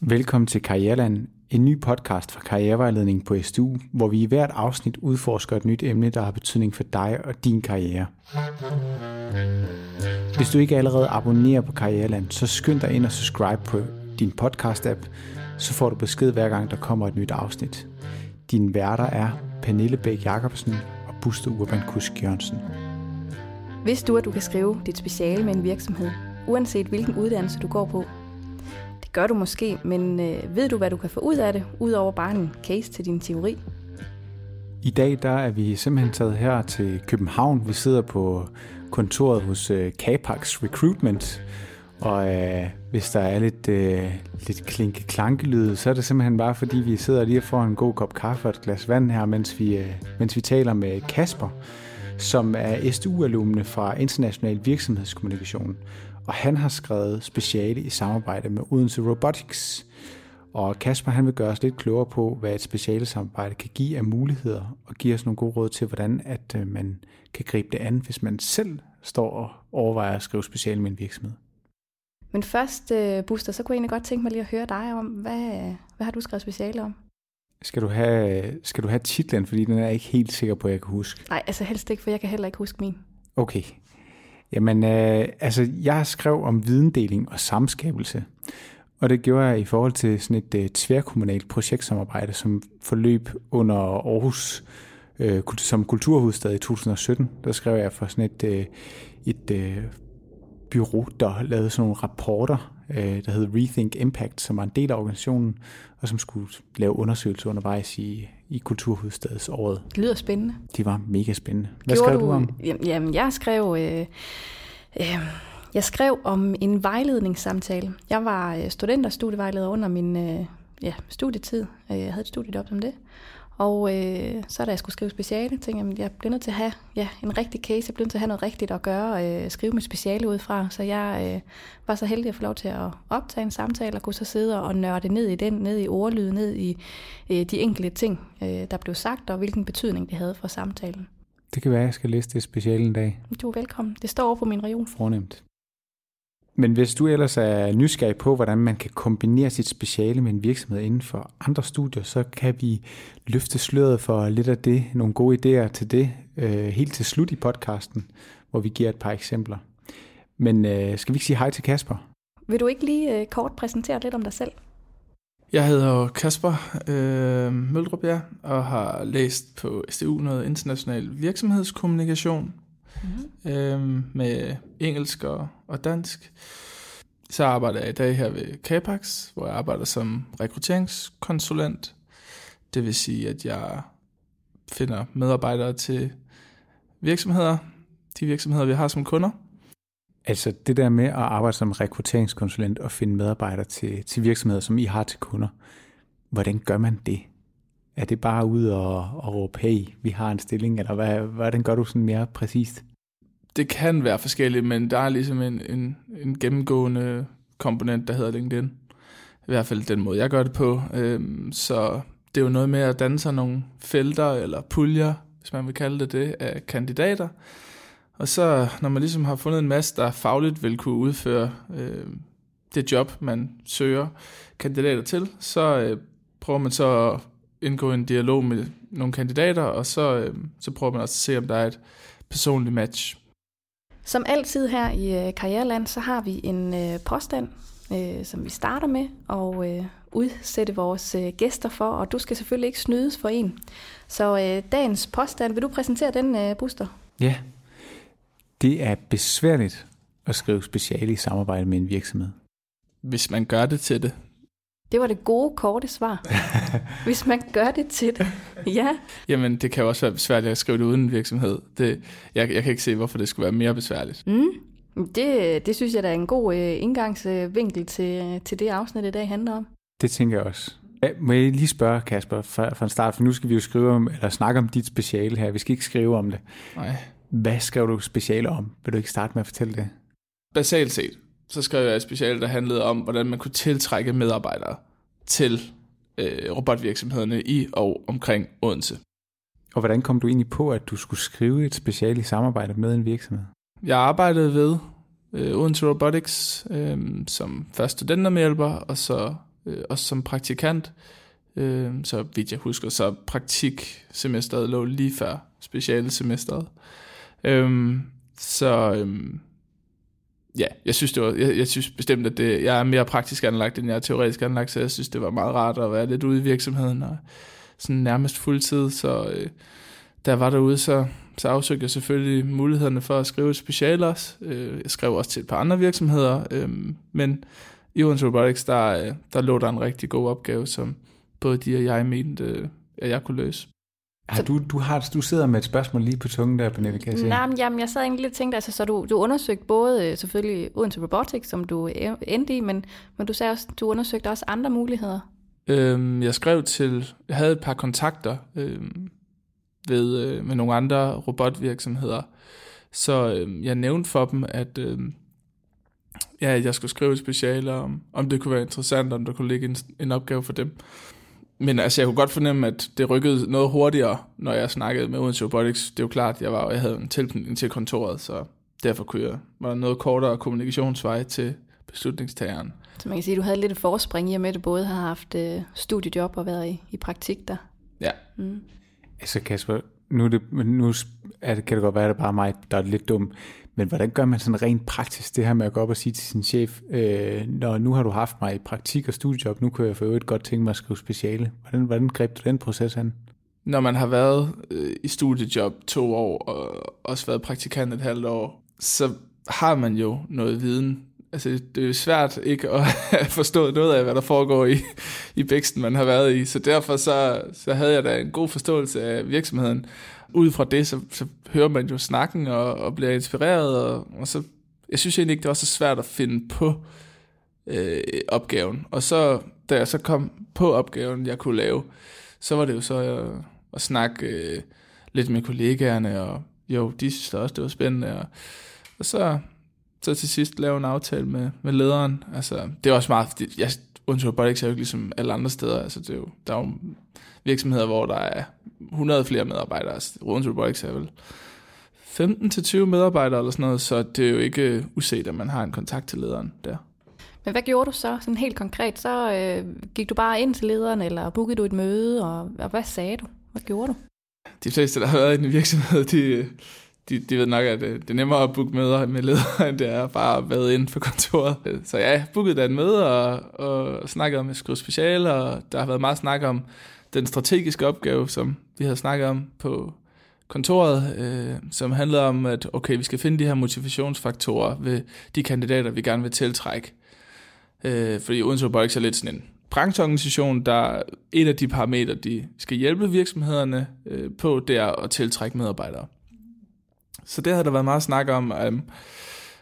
Velkommen til Karriereland, en ny podcast fra Karrierevejledning på SDU, hvor vi i hvert afsnit udforsker et nyt emne, der har betydning for dig og din karriere. Hvis du ikke allerede abonnerer på Karriereland, så skynd dig ind og subscribe på din podcast-app, så får du besked hver gang, der kommer et nyt afsnit. Dine værter er Pernille Bæk Jacobsen og Buster Urban Kusk Jørgensen. Hvis du, at du kan skrive dit speciale med en virksomhed, uanset hvilken uddannelse du går på, det gør du måske, men øh, ved du, hvad du kan få ud af det, udover bare en case til din teori? I dag der er vi simpelthen taget her til København. Vi sidder på kontoret hos øh, Capax Recruitment, og øh, hvis der er lidt, øh, lidt klinke klankelyd, så er det simpelthen bare fordi, vi sidder lige og får en god kop kaffe og et glas vand her, mens vi, øh, mens vi taler med Kasper, som er SDU-alumne fra International Virksomhedskommunikation og han har skrevet speciale i samarbejde med Odense Robotics. Og Kasper han vil gøre os lidt klogere på, hvad et speciale samarbejde kan give af muligheder, og give os nogle gode råd til, hvordan at øh, man kan gribe det an, hvis man selv står og overvejer at skrive speciale med en virksomhed. Men først, uh, Buster, så kunne jeg egentlig godt tænke mig lige at høre dig om, hvad, hvad har du skrevet speciale om? Skal du, have, skal du have titlen, fordi den er jeg ikke helt sikker på, at jeg kan huske? Nej, altså helst ikke, for jeg kan heller ikke huske min. Okay, Jamen, øh, altså, jeg skrev om videndeling og samskabelse. Og det gjorde jeg i forhold til sådan et øh, tværkommunalt projektsamarbejde, som forløb under Aarhus øh, som kulturhovedstad i 2017. Der skrev jeg for sådan et, øh, et øh, bureau, der lavede sådan nogle rapporter, øh, der hed Rethink Impact, som var en del af organisationen, og som skulle lave undersøgelser undervejs i, i Kulturhovedstadsåret. Det lyder spændende. Det var mega spændende. Hvad Gjorde skrev du, du om? Jamen, jeg skrev... Øh, øh, jeg skrev om en vejledningssamtale. Jeg var øh, student og studievejleder under min øh, ja, studietid. Øh, jeg havde et studiejob som det. Og øh, så da jeg skulle skrive speciale, tænkte jeg, at jeg bliver nødt til at have ja, en rigtig case. Jeg bliver nødt til at have noget rigtigt at gøre, øh, skrive mit speciale ud fra. Så jeg øh, var så heldig at få lov til at optage en samtale og kunne så sidde og nørde ned i den, ned i ordlyd, ned i øh, de enkelte ting, øh, der blev sagt, og hvilken betydning det havde for samtalen. Det kan være, at jeg skal læse det speciale en dag. Du er velkommen. Det står over på min region. Fornemt. Men hvis du ellers er nysgerrig på, hvordan man kan kombinere sit speciale med en virksomhed inden for andre studier, så kan vi løfte sløret for lidt af det, nogle gode idéer til det, øh, helt til slut i podcasten, hvor vi giver et par eksempler. Men øh, skal vi ikke sige hej til Kasper? Vil du ikke lige øh, kort præsentere lidt om dig selv? Jeg hedder Kasper øh, Møldrup, ja, og har læst på SDU noget international virksomhedskommunikation mm-hmm øh, med engelsk og, og dansk. Så arbejder jeg i dag her ved Capax, hvor jeg arbejder som rekrutteringskonsulent. Det vil sige, at jeg finder medarbejdere til virksomheder, de virksomheder, vi har som kunder. Altså det der med at arbejde som rekrutteringskonsulent og finde medarbejdere til, til virksomheder, som I har til kunder, hvordan gør man det? Er det bare ud og, og råbe, hey, vi har en stilling, eller hvad, hvordan gør du sådan mere præcist? Det kan være forskelligt, men der er ligesom en, en, en gennemgående komponent, der hedder LinkedIn. I hvert fald den måde, jeg gør det på. Øhm, så det er jo noget med at danne sig nogle felter eller puljer, hvis man vil kalde det det, af kandidater. Og så, når man ligesom har fundet en masse, der fagligt vil kunne udføre øh, det job, man søger kandidater til, så øh, prøver man så at indgå en dialog med nogle kandidater, og så, øh, så prøver man også at se, om der er et personligt match. Som altid her i øh, Karriereland, så har vi en øh, påstand, øh, som vi starter med og øh, udsætte vores øh, gæster for, og du skal selvfølgelig ikke snydes for en. Så øh, dagens påstand, vil du præsentere den, øh, Buster? Ja, det er besværligt at skrive speciale i samarbejde med en virksomhed. Hvis man gør det til det. Det var det gode, korte svar. Hvis man gør det til det. Ja. Jamen, det kan jo også være besværligt at skrive det uden en virksomhed. Det, jeg, jeg kan ikke se, hvorfor det skulle være mere besværligt. Mm. Det, det synes jeg, der er en god øh, indgangsvinkel til, til det afsnit, i dag handler om. Det tænker jeg også. Ja, må jeg lige spørge, Kasper, fra, fra start, for nu skal vi jo skrive om, eller snakke om dit speciale her. Vi skal ikke skrive om det. Nej. Hvad skrev du speciale om? Vil du ikke starte med at fortælle det? Basalt set, så skrev jeg et speciale, der handlede om, hvordan man kunne tiltrække medarbejdere til øh, robotvirksomhederne i og omkring Odense. Og hvordan kom du egentlig på, at du skulle skrive et speciale i samarbejde med en virksomhed? Jeg arbejdede ved øh, Odense Robotics øh, som først studentermedhjælper, og så øh, også som praktikant. Øh, så vidt jeg husker, så praktiksemesteret lå lige før speciale semesteret. Øh, så øh, ja, jeg synes, det var, jeg, jeg synes bestemt, at det, jeg er mere praktisk anlagt, end jeg er teoretisk anlagt, så jeg synes, det var meget rart at være lidt ude i virksomheden, og sådan nærmest fuldtid, så øh, da jeg var derude, så, så afsøgte jeg selvfølgelig mulighederne for at skrive et special også. Øh, jeg skrev også til et par andre virksomheder, øh, men i Odense Robotics, der, øh, der lå der en rigtig god opgave, som både de og jeg mente, øh, at jeg kunne løse. Har du, du, har, du sidder med et spørgsmål lige på tungen der, Pernille, kan jeg sige. Nej, men jamen, jeg sad egentlig lidt og tænkte, altså, så du, du undersøgte både øh, selvfølgelig Odense Robotics, som du endte i, men, men du sagde også, du undersøgte også andre muligheder. Øhm, jeg skrev til, jeg havde et par kontakter øhm, ved, øh, med nogle andre robotvirksomheder, så øh, jeg nævnte for dem, at øh, ja, jeg skulle skrive et speciale om, om det kunne være interessant, om der kunne ligge en, en opgave for dem. Men altså, jeg kunne godt fornemme, at det rykkede noget hurtigere, når jeg snakkede med Odense Robotics. Det er jo klart, jeg, var, jeg havde en tilknytning til kontoret, så derfor kunne jeg, var der noget kortere kommunikationsvej til beslutningstageren. Så man kan sige, at du havde lidt et forspring i og med, at du både har haft øh, studiejob og været i, i praktik der. Ja. Mm. Altså Kasper, nu, er det, nu er det, kan det godt være, at det er bare mig, der er lidt dum, men hvordan gør man sådan rent praktisk det her med at gå op og sige til sin chef, øh, når nu har du haft mig i praktik og studiejob, nu kan jeg for øvrigt godt tænke mig at skrive speciale. Hvordan, hvordan greb du den proces an? Når man har været øh, i studiejob to år og også været praktikant et halvt år, så har man jo noget viden. Altså, det er svært ikke at forstå noget af, hvad der foregår i, i bæksten, man har været i. Så derfor så, så havde jeg da en god forståelse af virksomheden ud fra det, så, så hører man jo snakken og, og bliver inspireret, og, og så, jeg synes egentlig ikke, det var så svært at finde på øh, opgaven. Og så, da jeg så kom på opgaven, jeg kunne lave, så var det jo så at, at snakke øh, lidt med kollegaerne, og jo, de synes også, det var spændende, og, og så, så til sidst lave en aftale med, med lederen. Altså, det er også meget, jeg, Undskyld Robotics er jo ikke ligesom alle andre steder, altså det er jo, der er jo virksomheder, hvor der er 100 flere medarbejdere. Altså, Roden's Robotics er vel 15-20 medarbejdere eller sådan noget, så det er jo ikke uset, at man har en kontakt til lederen der. Men hvad gjorde du så, sådan helt konkret? Så øh, gik du bare ind til lederen, eller bookede du et møde, og, og hvad sagde du? Hvad gjorde du? De fleste, der har været i en virksomhed, de, de, de ved nok, at øh, det, er nemmere at booke møder med ledere, end det er bare at være inde på kontoret. Så ja, jeg bookede da et møde og, og snakkede om at skrive special, og der har været meget snak om den strategiske opgave, som vi havde snakket om på kontoret, øh, som handlede om, at okay, vi skal finde de her motivationsfaktorer ved de kandidater, vi gerne vil tiltrække. Øh, fordi Odense Robotics er lidt sådan en brancheorganisation, der et af de parametre, de skal hjælpe virksomhederne øh, på, det er at tiltrække medarbejdere. Så det har der været meget snak om, um,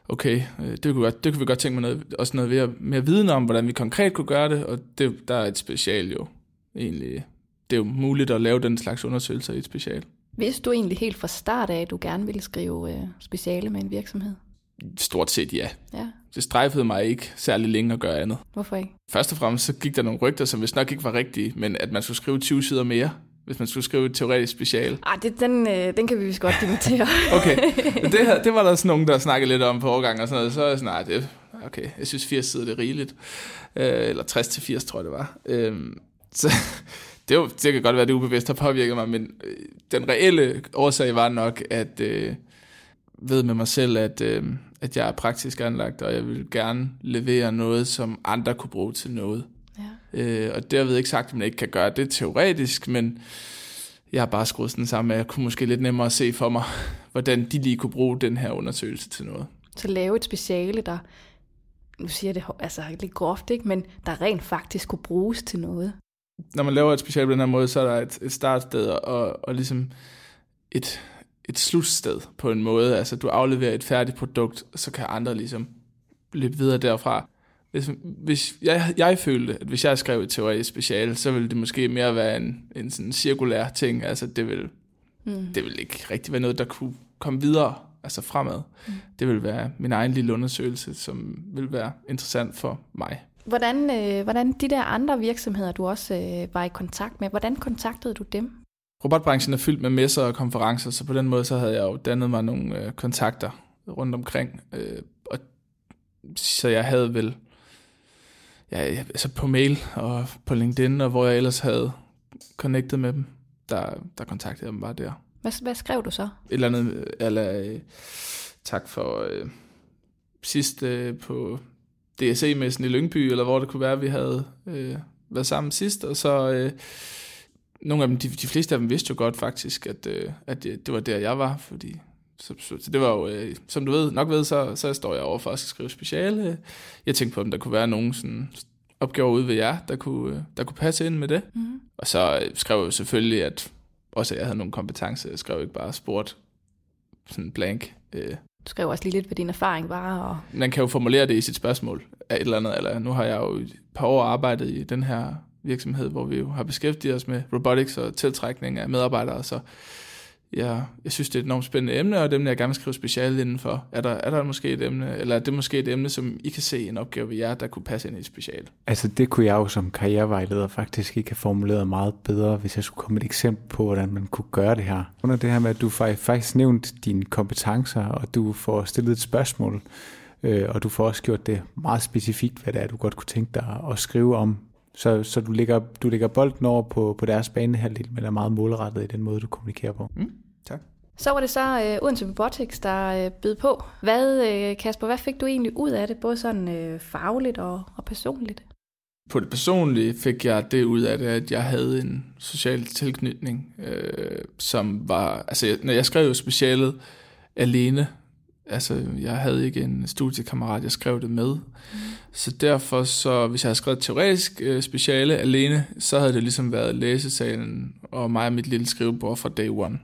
okay, øh, det kunne, godt, det kunne vi godt tænke mig noget, også noget mere, mere viden om, hvordan vi konkret kunne gøre det, og det, der er et special jo egentlig det er jo muligt at lave den slags undersøgelser i et special. Vidste du egentlig helt fra start af, at du gerne ville skrive øh, speciale med en virksomhed? Stort set ja. ja. Det strejfede mig ikke særlig længe at gøre andet. Hvorfor ikke? Først og fremmest så gik der nogle rygter, som vist nok ikke var rigtige, men at man skulle skrive 20 sider mere, hvis man skulle skrive et teoretisk special. Ah, det, den, øh, den kan vi vist godt demontere. okay, det, det var der sådan nogen, der snakkede lidt om på overgang og sådan noget. Så er jeg sådan, nej, det, okay, jeg synes 80 sider det er rigeligt. Øh, eller 60 til 80, tror jeg det var. Øh, så, det, var, det kan godt være, at det ubevidst har påvirket mig, men øh, den reelle årsag var nok, at øh, ved med mig selv, at, øh, at jeg er praktisk anlagt, og jeg vil gerne levere noget, som andre kunne bruge til noget. Øh, og derved ikke sagt, at man ikke kan gøre det teoretisk, men jeg har bare skruet sådan sammen, at jeg kunne måske lidt nemmere se for mig, hvordan de lige kunne bruge den her undersøgelse til noget. Så lave et speciale, der, nu siger jeg det altså lidt groft, ikke? men der rent faktisk kunne bruges til noget når man laver et special på den her måde, så er der et, et startsted og, og ligesom et, et slutsted på en måde. Altså du afleverer et færdigt produkt, så kan andre ligesom løbe videre derfra. Hvis, hvis jeg, jeg følte, at hvis jeg skrev et teoretisk special, så ville det måske mere være en, en sådan cirkulær ting. Altså det vil, mm. det vil ikke rigtig være noget, der kunne komme videre, altså fremad. Mm. Det vil være min egen lille undersøgelse, som vil være interessant for mig. Hvordan, øh, hvordan de der andre virksomheder, du også øh, var i kontakt med, hvordan kontaktede du dem? Robotbranchen er fyldt med messer og konferencer, så på den måde så havde jeg jo dannet mig nogle øh, kontakter rundt omkring. Øh, og, så jeg havde vel ja, altså på mail og på LinkedIn, og hvor jeg ellers havde connectet med dem, der, der kontaktede jeg dem bare der. Hvad, hvad skrev du så? Et eller andet, eller øh, tak for øh, sidst øh, på DSE-messen i Lyngby, eller hvor det kunne være, vi havde øh, været sammen sidst, og så øh, nogle af dem, de, de fleste af dem vidste jo godt faktisk, at, øh, at det, det var der, jeg var, fordi så, så, så det var jo, øh, som du ved, nok ved, så, så står jeg over for at skrive speciale. Jeg tænkte på, om der kunne være nogen sådan opgaver ude ved jer, der kunne, øh, der kunne passe ind med det. Mm. Og så øh, skrev jeg selvfølgelig, at også at jeg havde nogle kompetencer. Jeg skrev ikke bare sport sådan blank. Øh. Du skrev også lige lidt, hvad din erfaring var. Og... Man kan jo formulere det i sit spørgsmål af et eller andet. Eller nu har jeg jo et par år arbejdet i den her virksomhed, hvor vi jo har beskæftiget os med robotics og tiltrækning af medarbejdere, så jeg, jeg synes, det er et enormt spændende emne, og et emne, jeg gerne vil skrive speciale indenfor. Er der, er der måske et emne, eller er det måske et emne, som I kan se en opgave ved jer, der kunne passe ind i et speciale? Altså det kunne jeg jo som karrierevejleder faktisk ikke have formuleret meget bedre, hvis jeg skulle komme et eksempel på, hvordan man kunne gøre det her. Under det her med, at du faktisk nævnt dine kompetencer, og du får stillet et spørgsmål, øh, og du får også gjort det meget specifikt, hvad det er, du godt kunne tænke dig at skrive om. Så, så du, lægger, du lægger bolden over på, på deres banehalvdel, men er meget målrettet i den måde, du kommunikerer på. Mm. Tak. Så var det så uh, Odense Robotics, der uh, bød på. Hvad, uh, Kasper, hvad fik du egentlig ud af det, både sådan uh, fagligt og, og personligt? På det personlige fik jeg det ud af det, at jeg havde en social tilknytning, øh, som var, altså når jeg skrev specialet alene, altså jeg havde ikke en studiekammerat, jeg skrev det med, mm. så derfor så, hvis jeg havde skrevet teoretisk øh, speciale alene, så havde det ligesom været læsesalen og mig og mit lille skrivebord fra day one.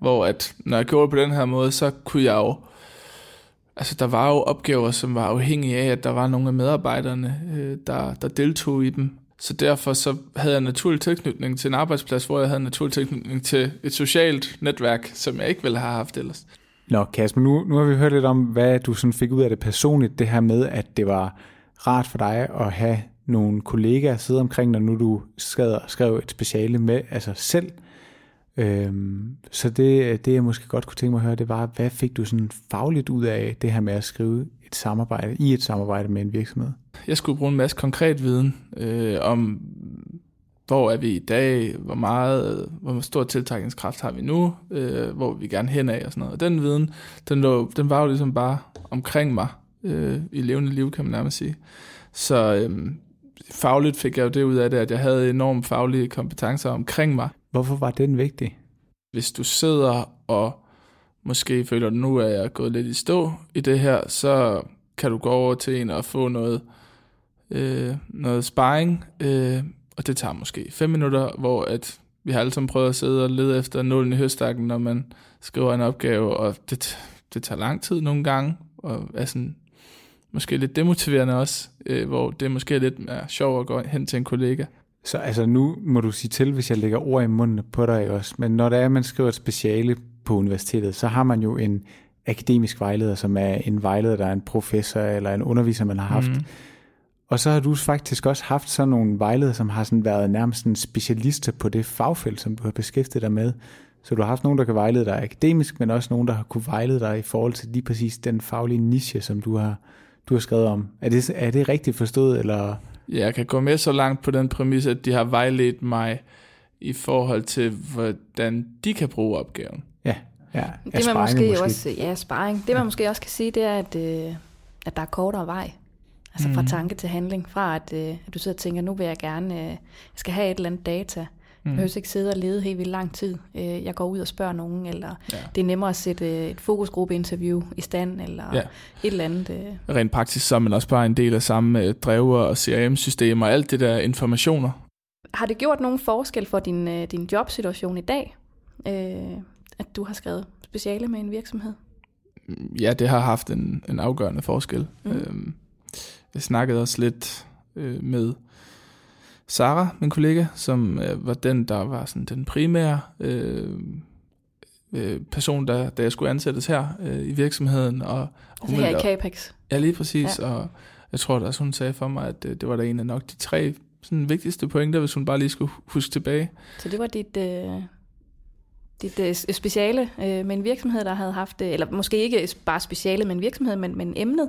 Hvor at, når jeg gjorde det på den her måde, så kunne jeg jo, altså der var jo opgaver, som var afhængige af, at der var nogle af medarbejderne, øh, der, der deltog i dem. Så derfor så havde jeg naturlig tilknytning til en arbejdsplads, hvor jeg havde naturlig tilknytning til et socialt netværk, som jeg ikke ville have haft ellers. Nå, Kasper, nu, nu har vi hørt lidt om, hvad du sådan fik ud af det personligt, det her med, at det var rart for dig at have nogle kollegaer sidde omkring, når nu du skrev, skrev et speciale med altså selv, Øhm, så det, det jeg måske godt kunne tænke mig at høre, det var, hvad fik du sådan fagligt ud af det her med at skrive et samarbejde, i et samarbejde med en virksomhed? Jeg skulle bruge en masse konkret viden øh, om, hvor er vi i dag, hvor meget, hvor stor tiltrækningskraft har vi nu, øh, hvor vi gerne hen af og sådan noget. Og den viden, den, lå, den var jo ligesom bare omkring mig øh, i levende liv, kan man nærmest sige. Så øh, fagligt fik jeg jo det ud af det, at jeg havde enormt faglige kompetencer omkring mig. Hvorfor var den vigtig? Hvis du sidder og måske føler, at nu er jeg gået lidt i stå i det her, så kan du gå over til en og få noget, øh, noget sparring, øh, og det tager måske 5 minutter, hvor at vi har alle sammen prøvet at sidde og lede efter nålen i høstakken, når man skriver en opgave, og det, det tager lang tid nogle gange, og er sådan måske lidt demotiverende også, øh, hvor det måske er lidt mere sjovt at gå hen til en kollega. Så altså nu må du sige til, hvis jeg lægger ord i munden på dig også, men når det er, at man skriver et speciale på universitetet, så har man jo en akademisk vejleder, som er en vejleder, der er en professor eller en underviser, man har haft. Mm. Og så har du faktisk også haft sådan nogle vejledere, som har sådan været nærmest en specialister på det fagfelt, som du har beskæftiget dig med. Så du har haft nogen, der kan vejlede dig akademisk, men også nogen, der har kunne vejlede dig i forhold til lige præcis den faglige niche, som du har, du har skrevet om. Er det, er det rigtigt forstået, eller jeg kan gå med så langt på den præmis, at de har vejledt mig i forhold til, hvordan de kan bruge opgaven. Ja, ja. Det man måske, måske også, ja, sparring. Det man måske også kan sige, det er, at, øh, at der er kortere vej. Altså mm. fra tanke til handling. Fra at, øh, at du sidder og tænker, nu vil jeg gerne, øh, jeg skal have et eller andet data. Mm. Jeg behøver ikke sidde og lede helt vildt lang tid. Øh, jeg går ud og spørger nogen, eller ja. det er nemmere at sætte øh, et fokusgruppeinterview i stand, eller ja. et eller andet. Øh. Rent praktisk så er man også bare en del af samme drever og CRM-systemer og alt det der informationer. Har det gjort nogen forskel for din, din jobsituation i dag, at du har skrevet speciale med en virksomhed? Ja, det har haft en, en afgørende forskel. Mm. Øhm, jeg snakkede også lidt med Sara, min kollega, som øh, var den, der var sådan den primære øh, øh, person, der, der jeg skulle ansættes her øh, i virksomheden. Og altså her i Capex? Ja, lige præcis. Ja. Og jeg tror at hun sagde for mig, at det, øh, det var da en af nok de tre sådan, vigtigste pointer, hvis hun bare lige skulle huske tilbage. Så det var dit... Øh dit øh, speciale øh, med en virksomhed, der havde haft, eller måske ikke bare speciale med en virksomhed, men, men emnet?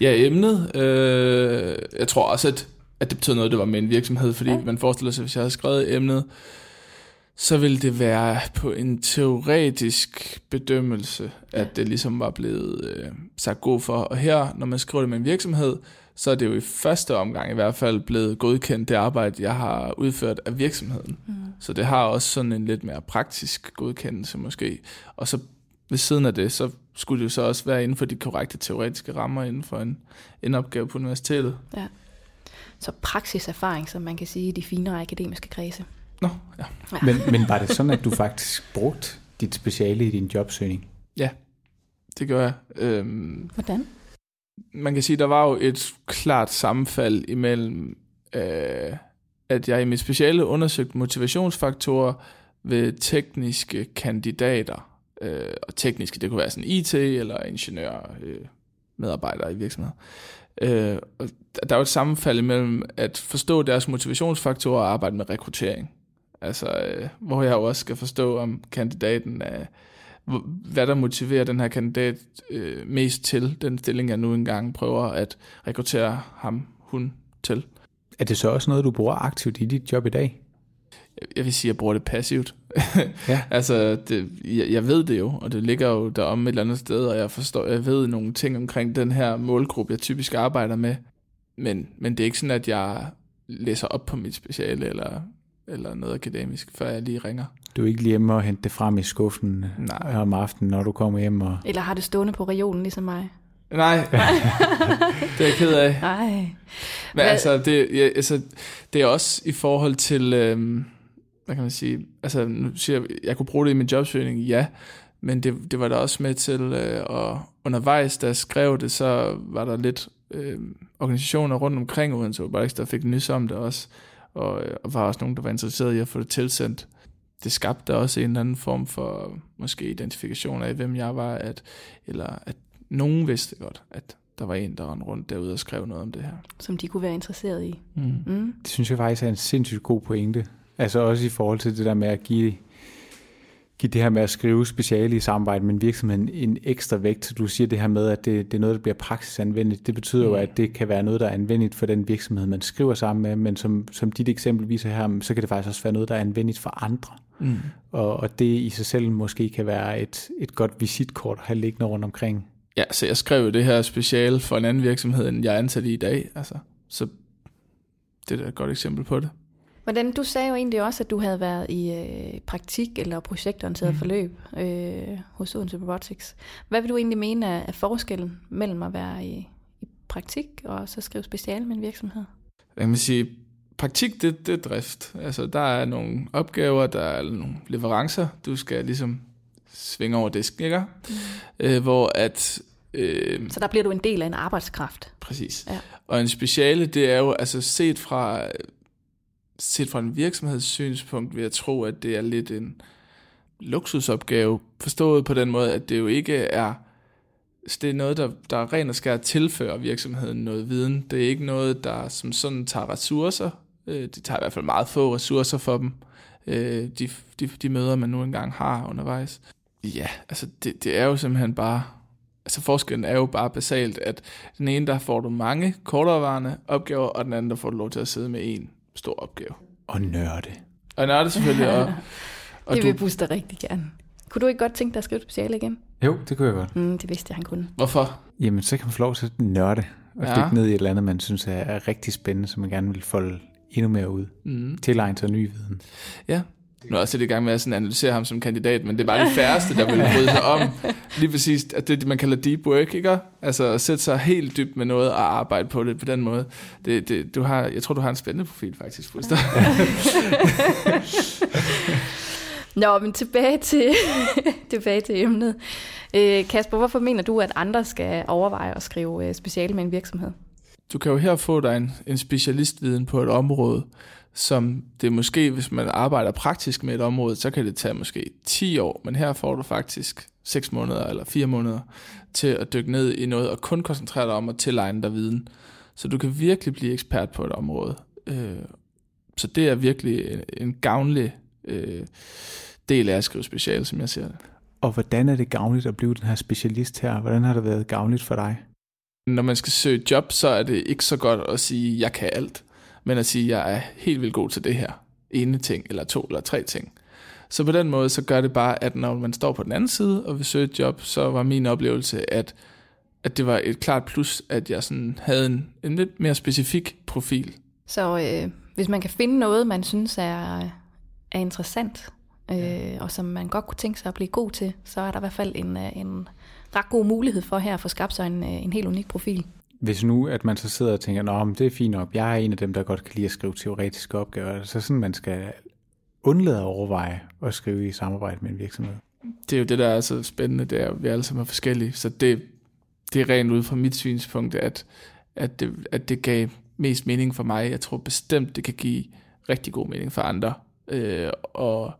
Ja, emnet. Øh, jeg tror også, at, at det betød noget, det var med en virksomhed, fordi ja. man forestiller sig, hvis jeg havde skrevet emnet, så ville det være på en teoretisk bedømmelse, at det ligesom var blevet øh, sagt god for. Og her, når man skriver det med en virksomhed, så er det jo i første omgang i hvert fald blevet godkendt det arbejde, jeg har udført af virksomheden. Mm. Så det har også sådan en lidt mere praktisk godkendelse måske. Og så ved siden af det, så skulle det jo så også være inden for de korrekte teoretiske rammer inden for en, en opgave på universitetet. Ja. Så praksiserfaring, som man kan sige i de finere akademiske kredse. Nå, ja. ja. Men, men var det sådan, at du faktisk brugte dit speciale i din jobsøgning? Ja, det gør jeg. Øhm, Hvordan? Man kan sige, der var jo et klart sammenfald imellem, øh, at jeg i mit speciale undersøgte motivationsfaktorer ved tekniske kandidater. Øh, og tekniske, det kunne være sådan IT eller ingeniør, øh, medarbejdere i virksomheder. Øh, og der er jo et sammenfald mellem at forstå deres motivationsfaktorer og arbejde med rekruttering. Altså, øh, hvor jeg jo også skal forstå, om kandidaten er, hvad der motiverer den her kandidat øh, mest til den stilling, jeg nu engang prøver at rekruttere ham, hun til. Er det så også noget, du bruger aktivt i dit job i dag? Jeg vil sige, jeg bruger det passivt. ja. altså, det, jeg, jeg ved det jo, og det ligger jo derom et eller andet sted, og jeg forstår, jeg ved nogle ting omkring den her målgruppe, jeg typisk arbejder med. Men, men det er ikke sådan, at jeg læser op på mit speciale, eller eller noget akademisk, før jeg lige ringer. Du er ikke lige hjemme og hente det frem i skuffen Nej. om aftenen, når du kommer hjem? Og... Eller har det stående på regionen, ligesom mig? Nej, det er jeg ked af. Nej. Men hvad? altså det, ja, altså, det er også i forhold til, øhm, hvad kan man sige, altså nu siger jeg, jeg kunne bruge det i min jobsøgning, ja, men det, det var da også med til, øh, og undervejs, da jeg skrev det, så var der lidt øh, organisationer rundt omkring Odense, bare ikke der fik nys om det også, og, øh, og var også nogen, der var interesseret i at få det tilsendt. Det skabte også en eller anden form for måske identifikation af, hvem jeg var, at, eller at nogen vidste godt, at der var en, der var rundt derude og skrev noget om det her. Som de kunne være interesseret i. Mm. Mm. Det synes jeg faktisk er en sindssygt god pointe. Altså også i forhold til det der med at give give det her med at skrive speciale i samarbejde med en virksomhed en ekstra vægt. Du siger det her med, at det, det er noget, der bliver praksisanvendeligt. Det betyder mm. jo, at det kan være noget, der er anvendeligt for den virksomhed, man skriver sammen med, men som, som dit eksempel viser her, så kan det faktisk også være noget, der er anvendeligt for andre. Mm. Og, og det i sig selv måske kan være et, et godt visitkort at have liggende rundt omkring. Ja, så jeg skrev det her speciale for en anden virksomhed, end jeg er ansat i i dag. Altså, så det er et godt eksempel på det. Hvordan, du sagde jo egentlig også, at du havde været i øh, praktik eller projektorienteret mm. forløb øh, hos Odense Robotics. Hvad vil du egentlig mene er, er forskellen mellem at være i, i praktik og så skrive speciale med en virksomhed? Jeg vil sige, praktik, det, det er drift. Altså, der er nogle opgaver, der er nogle leverancer, du skal ligesom svinge over disken, ikke? Mm. Øh, hvor at... Øh, så der bliver du en del af en arbejdskraft. Præcis. Ja. Og en speciale, det er jo altså set fra set fra en virksomhedssynspunkt vil jeg tro, at det er lidt en luksusopgave, forstået på den måde, at det jo ikke er det er noget, der, der er rent og skær tilfører virksomheden noget viden. Det er ikke noget, der som sådan tager ressourcer. Det de tager i hvert fald meget få ressourcer for dem, øh, de, de, de møder, man nu engang har undervejs. Ja, altså det, det er jo simpelthen bare... Altså forskellen er jo bare basalt, at den ene, der får du mange korterevarende opgaver, og den anden, der får du lov til at sidde med en stor opgave. Og nørde. Og nørde selvfølgelig. Og, og det vil du... Buster rigtig gerne. Kunne du ikke godt tænke dig at skrive et speciale igen? Jo, det kunne jeg godt. Mm, det vidste jeg, han kunne. Hvorfor? Jamen, så kan man få lov til at nørde og ja. ned i et eller andet, man synes er rigtig spændende, som man gerne vil folde endnu mere ud. Mm. Tilegne sig ny viden. Ja, nu er jeg også lidt i gang med at sådan analysere ham som kandidat, men det er bare de færreste, der vil bryde sig om lige præcis, at det man kalder deep work, ikke? Altså at sætte sig helt dybt med noget og arbejde på det på den måde. Det, det, du har, jeg tror, du har en spændende profil faktisk, Fuster. Nå, men tilbage til, tilbage til emnet. Øh, Kasper, hvorfor mener du, at andre skal overveje at skrive øh, speciale med en virksomhed? Du kan jo her få dig en, en specialistviden på et område, som det måske, hvis man arbejder praktisk med et område, så kan det tage måske 10 år, men her får du faktisk 6 måneder eller 4 måneder til at dykke ned i noget og kun koncentrere dig om at tilegne dig viden. Så du kan virkelig blive ekspert på et område. Øh, så det er virkelig en gavnlig øh, del af at skrive special, som jeg ser det. Og hvordan er det gavnligt at blive den her specialist her? Hvordan har det været gavnligt for dig? Når man skal søge job, så er det ikke så godt at sige, jeg kan alt, men at sige, jeg er helt vildt god til det her ene ting, eller to eller tre ting. Så på den måde, så gør det bare, at når man står på den anden side og vil søge et job, så var min oplevelse, at, at det var et klart plus, at jeg sådan havde en, en lidt mere specifik profil. Så øh, hvis man kan finde noget, man synes er, er interessant, øh, og som man godt kunne tænke sig at blive god til, så er der i hvert fald en, øh, en ret god mulighed for her at få skabt sig en, øh, en helt unik profil. Hvis nu, at man så sidder og tænker, Nå, men det er fint op, jeg er en af dem, der godt kan lide at skrive teoretiske opgaver, så sådan, man skal undlade at overveje at skrive i samarbejde med en virksomhed. Det er jo det, der er så spændende, det er, at vi alle sammen er forskellige, så det, det er rent ud fra mit synspunkt, at, at, det, at det gav mest mening for mig. Jeg tror bestemt, det kan give rigtig god mening for andre. Øh, og,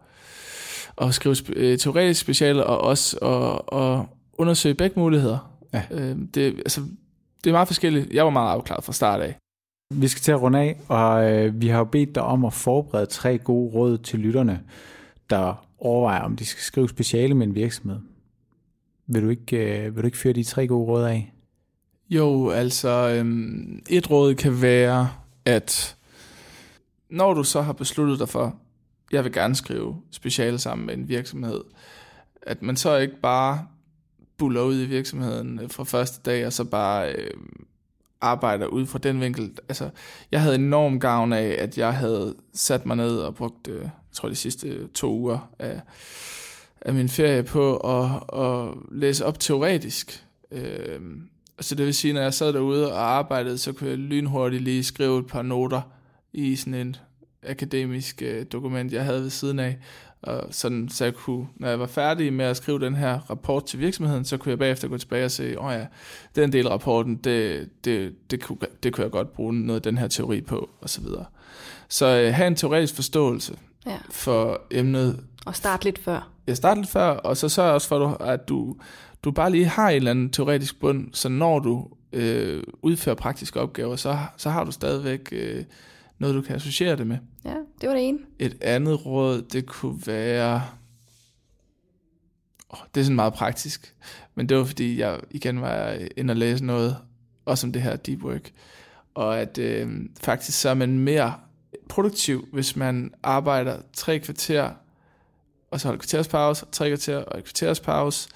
og skrive øh, teoretisk speciale, og også og, og undersøge begge muligheder. Ja. Øh, det, altså, det er meget forskelligt. Jeg var meget afklaret fra start af. Vi skal til at runde af, og øh, vi har jo bedt dig om at forberede tre gode råd til lytterne, der overvejer, om de skal skrive speciale med en virksomhed. Vil du ikke, øh, vil du ikke føre de tre gode råd af? Jo, altså øhm, et råd kan være, at når du så har besluttet dig for, jeg vil gerne skrive speciale sammen med en virksomhed, at man så ikke bare buller ud i virksomheden øh, fra første dag, og så bare øh, arbejder ud fra den vinkel. Altså, jeg havde enorm gavn af, at jeg havde sat mig ned og brugt, øh, jeg tror de sidste to uger af, af min ferie på at, at læse op teoretisk. Øh, så det vil sige, når jeg sad derude og arbejdede, så kunne jeg lynhurtigt lige skrive et par noter i sådan en akademisk øh, dokument, jeg havde ved siden af. Og sådan, så jeg kunne, når jeg var færdig med at skrive den her rapport til virksomheden, så kunne jeg bagefter gå tilbage og se, åh oh ja, den del af rapporten, det, det, det, kunne, det kunne jeg godt bruge noget af den her teori på, og så videre. Så øh, have en teoretisk forståelse ja. for emnet. Og start lidt før. Ja, start lidt før, og så sørg også for, at du, du bare lige har en eller anden teoretisk bund, så når du øh, udfører praktiske opgaver, så, så har du stadigvæk øh, noget, du kan associere det med. Ja, det var det ene. Et andet råd, det kunne være... Oh, det er sådan meget praktisk, men det var fordi, jeg igen var inde og læse noget, også om det her deep work, og at øh, faktisk så er man mere produktiv, hvis man arbejder tre kvarter, og så holder kvarters pause, tre kvarter og et kvarters pause,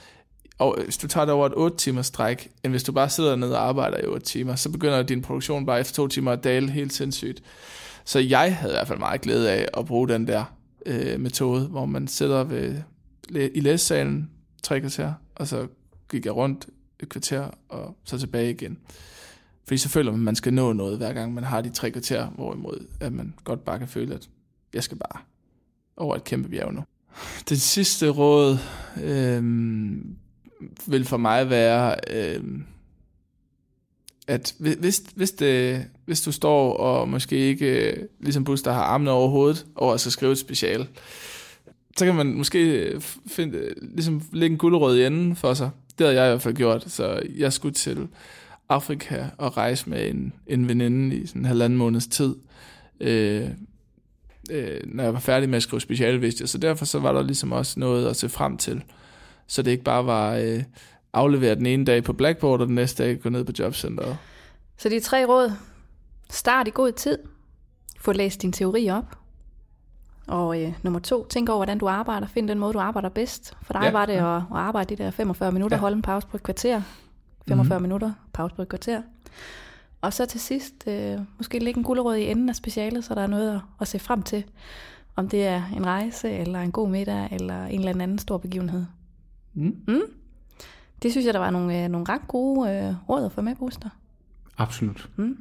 og hvis du tager det over et 8 timers stræk, end hvis du bare sidder ned og arbejder i 8 timer, så begynder din produktion bare efter 2 timer at dale helt sindssygt. Så jeg havde i hvert fald meget glæde af at bruge den der øh, metode, hvor man sidder ved, i læsesalen tre kvarter, og så gik jeg rundt et kvarter, og så tilbage igen. Fordi så føler man, at man skal nå noget, hver gang man har de tre kvarter, hvorimod at man godt bare kan føle, at jeg skal bare over et kæmpe bjerg nu. Det sidste råd øh, vil for mig være, øh, at hvis, hvis, det, hvis du står og måske ikke, øh, ligesom Buster, har armene over hovedet over at skrive et special, så kan man måske øh, finde, øh, ligesom lægge en guldrød i enden for sig. Det havde jeg i hvert fald gjort, så jeg skulle til Afrika og rejse med en, en veninde i sådan en halvanden måneds tid. Øh, øh, når jeg var færdig med at skrive speciale, vidste jeg. Så derfor så var der ligesom også noget at se frem til. Så det ikke bare var øh, aflevere den ene dag på Blackboard, og den næste dag gå ned på jobcenteret. Så de tre råd. Start i god tid. Få læst din teori op. Og øh, nummer to, tænk over, hvordan du arbejder. Find den måde, du arbejder bedst. For dig ja. var det at, at arbejde de der 45 minutter, ja. holde en pause på et kvarter. 45 mm-hmm. minutter, pause på et kvarter. Og så til sidst, øh, måske lægge en guldråd i enden af specialet, så der er noget at, at se frem til. Om det er en rejse, eller en god middag, eller en eller anden stor begivenhed. Mm. Mm? Det synes jeg, der var nogle, øh, nogle ret gode øh, råd at få med, Buster. Absolut. Mm.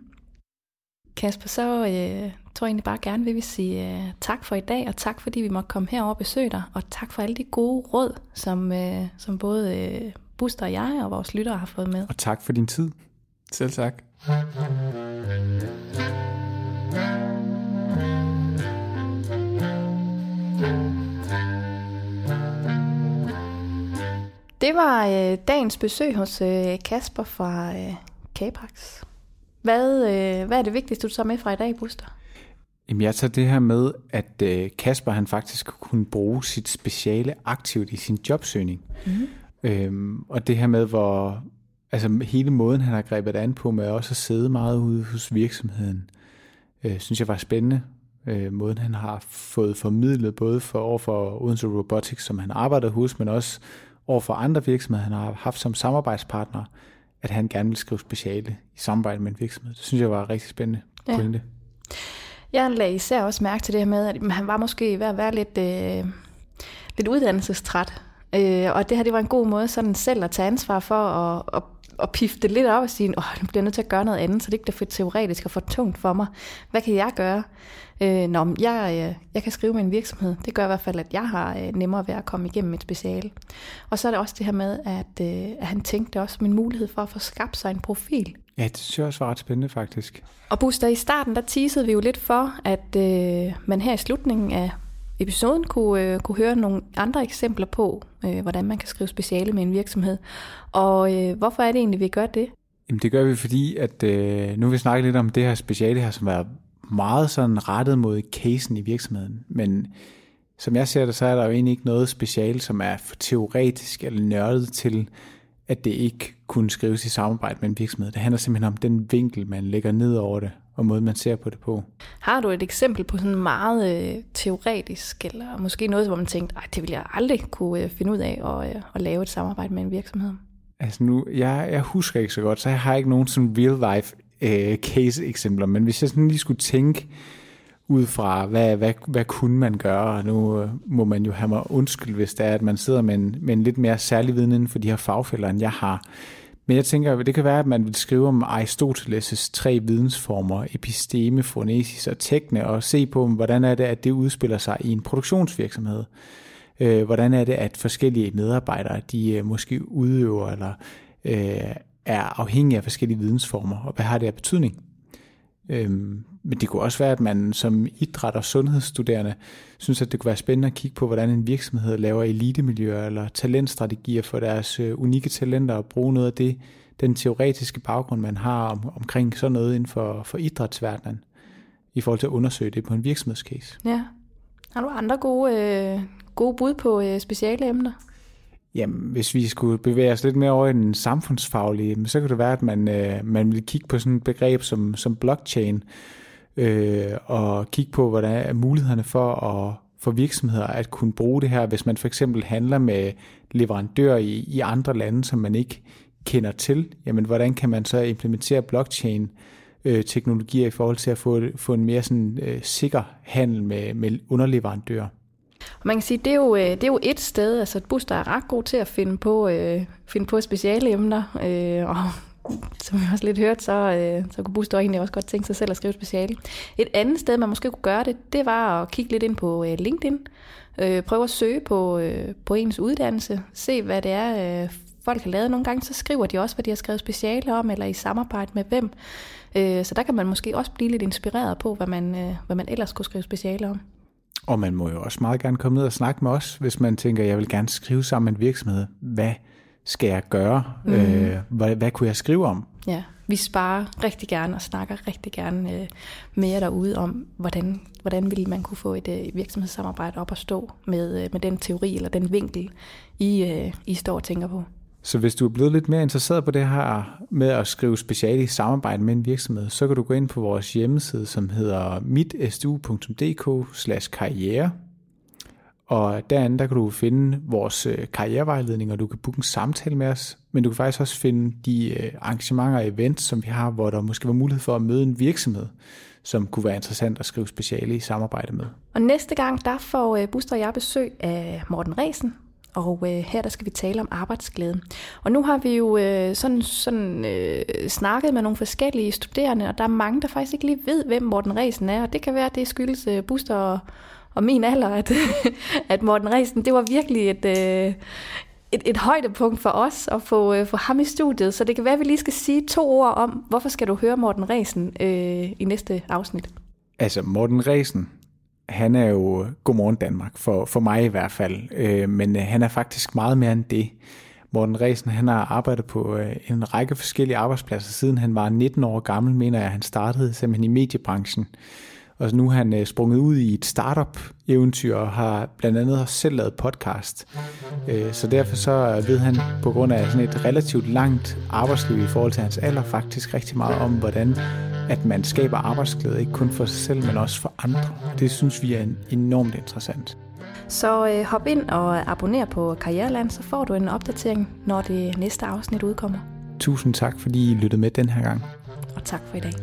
Kasper, så øh, tror jeg egentlig bare gerne, vi vil sige øh, tak for i dag, og tak fordi vi måtte komme herover og besøge dig, og tak for alle de gode råd, som, øh, som både øh, Buster og jeg og vores lyttere har fået med. Og tak for din tid. Selv tak. Det var øh, dagens besøg hos øh, Kasper fra øh, Capax. Hvad, øh, hvad er det vigtigste, du tager med fra i dag, Buster? Jamen, jeg tager det her med, at øh, Kasper han faktisk kunne bruge sit speciale aktivt i sin jobsøgning. Mm. Øhm, og det her med, hvor, altså hele måden, han har grebet an på, med også at sidde meget ude hos virksomheden, øh, synes jeg var spændende. Øh, måden, han har fået formidlet, både for over for Odense Robotics, som han arbejder hos, men også over for andre virksomheder, han har haft som samarbejdspartner, at han gerne vil skrive speciale i samarbejde med en virksomhed. Det synes jeg var rigtig spændende ja. pointe. Jeg lagde især også mærke til det her med, at han var måske ved at være lidt, øh, lidt uddannelsestræt. Øh, og det her det var en god måde sådan selv at tage ansvar for at, at, at pifte det lidt op og sige, åh, nu bliver jeg nødt til at gøre noget andet, så det ikke er for teoretisk og for tungt for mig. Hvad kan jeg gøre? Øh, nå, jeg, øh, jeg kan skrive med en virksomhed. Det gør i hvert fald, at jeg har øh, nemmere ved at komme igennem et speciale. Og så er det også det her med, at, øh, at han tænkte også en mulighed for at få skabt sig en profil. Ja, det synes jeg også var ret spændende faktisk. Og Buster, i starten der teasede vi jo lidt for, at øh, man her i slutningen af episoden kunne, øh, kunne høre nogle andre eksempler på, øh, hvordan man kan skrive speciale med en virksomhed. Og øh, hvorfor er det egentlig, vi gør det? Jamen det gør vi, fordi at øh, nu vil vi snakke lidt om det her speciale her, som er meget sådan rettet mod casen i virksomheden. Men som jeg ser det, så er der jo egentlig ikke noget speciale, som er for teoretisk eller nørdet til, at det ikke kunne skrives i samarbejde med en virksomhed. Det handler simpelthen om den vinkel, man lægger ned over det, og måden, man ser på det på. Har du et eksempel på sådan meget øh, teoretisk, eller måske noget, hvor man tænkte, det vil jeg aldrig kunne øh, finde ud af at, øh, at lave et samarbejde med en virksomhed? Altså nu, jeg, jeg husker ikke så godt, så jeg har ikke nogen sådan real life øh, case-eksempler, men hvis jeg sådan lige skulle tænke ud fra, hvad, hvad, hvad kunne man gøre, og nu øh, må man jo have mig undskyld, hvis det er, at man sidder med en, med en lidt mere særlig viden inden for de her fagfælder, end jeg har. Men jeg tænker, det kan være, at man vil skrive om Aristoteles' tre vidensformer, episteme, fonesis og tekne, og se på, hvordan er det, at det udspiller sig i en produktionsvirksomhed. Øh, hvordan er det, at forskellige medarbejdere, de øh, måske udøver eller øh, er afhængige af forskellige vidensformer, og hvad har det af betydning? Øhm, men det kunne også være, at man som idræt- og sundhedsstuderende synes, at det kunne være spændende at kigge på, hvordan en virksomhed laver elitemiljøer eller talentstrategier for deres øh, unikke talenter og bruge noget af det, den teoretiske baggrund, man har om, omkring sådan noget inden for, for idrætsverdenen, i forhold til at undersøge det på en virksomhedscase. Ja. Har du andre gode, øh, gode bud på øh, speciale emner? Jamen, hvis vi skulle bevæge os lidt mere over i den samfundsfaglige, så kunne det være, at man, øh, man ville kigge på sådan et begreb som, som blockchain, øh, og kigge på, hvordan er mulighederne for, at, for virksomheder at kunne bruge det her, hvis man for eksempel handler med leverandører i, i andre lande, som man ikke kender til, jamen hvordan kan man så implementere blockchain øh, teknologier i forhold til at få, få en mere sådan, øh, sikker handel med, med underleverandører? Og man kan sige, det er jo, øh, det er jo et sted, altså Buster er ret god til at finde på, øh, finde på speciale emner, øh, og som jeg også lidt hørt, så, øh, så kunne Buster egentlig også godt tænke sig selv at skrive speciale. Et andet sted, man måske kunne gøre det, det var at kigge lidt ind på øh, LinkedIn, øh, prøve at søge på, øh, på ens uddannelse, se hvad det er, øh, folk har lavet. Nogle gange så skriver de også, hvad de har skrevet speciale om, eller i samarbejde med hvem. Øh, så der kan man måske også blive lidt inspireret på, hvad man, øh, hvad man ellers kunne skrive speciale om. Og man må jo også meget gerne komme ned og snakke med os, hvis man tænker, jeg vil gerne skrive sammen med en virksomhed. Hvad skal jeg gøre? Mm. Øh, hvad, hvad kunne jeg skrive om? Ja, vi sparer rigtig gerne og snakker rigtig gerne øh, mere derude om, hvordan, hvordan ville man kunne få et øh, virksomhedssamarbejde op at stå med, øh, med den teori eller den vinkel, I, øh, I står og tænker på. Så hvis du er blevet lidt mere interesseret på det her med at skrive speciale i samarbejde med en virksomhed, så kan du gå ind på vores hjemmeside, som hedder mitstu.dk karriere. Og derinde der kan du finde vores øh, karrierevejledning, og du kan booke en samtale med os. Men du kan faktisk også finde de øh, arrangementer og events, som vi har, hvor der måske var mulighed for at møde en virksomhed, som kunne være interessant at skrive speciale i samarbejde med. Og næste gang, der får øh, Buster og jeg besøg af Morten Resen, og øh, her der skal vi tale om arbejdsglæde. Og nu har vi jo øh, sådan, sådan øh, snakket med nogle forskellige studerende, og der er mange, der faktisk ikke lige ved, hvem Morten Resen er, og det kan være, at det skyldes øh, Buster og, og min alder, at, at Morten Resen, det var virkelig et, øh, et, et højdepunkt for os at få, øh, få ham i studiet. Så det kan være, at vi lige skal sige to ord om, hvorfor skal du høre Morten Resen øh, i næste afsnit? Altså Morten Resen, han er jo Godmorgen Danmark, for, for mig i hvert fald. Øh, men øh, han er faktisk meget mere end det. Morten Resen, han har arbejdet på øh, en række forskellige arbejdspladser, siden han var 19 år gammel, mener jeg, han startede simpelthen i mediebranchen. Og nu er han øh, sprunget ud i et startup-eventyr og har blandt andet selv lavet podcast. Så derfor så ved han på grund af sådan et relativt langt arbejdsliv i forhold til hans alder faktisk rigtig meget om, hvordan at man skaber arbejdsglæde, ikke kun for sig selv, men også for andre. Det synes vi er enormt interessant. Så øh, hop ind og abonner på Karriereland, så får du en opdatering, når det næste afsnit udkommer. Tusind tak, fordi I lyttede med den her gang. Og tak for i dag.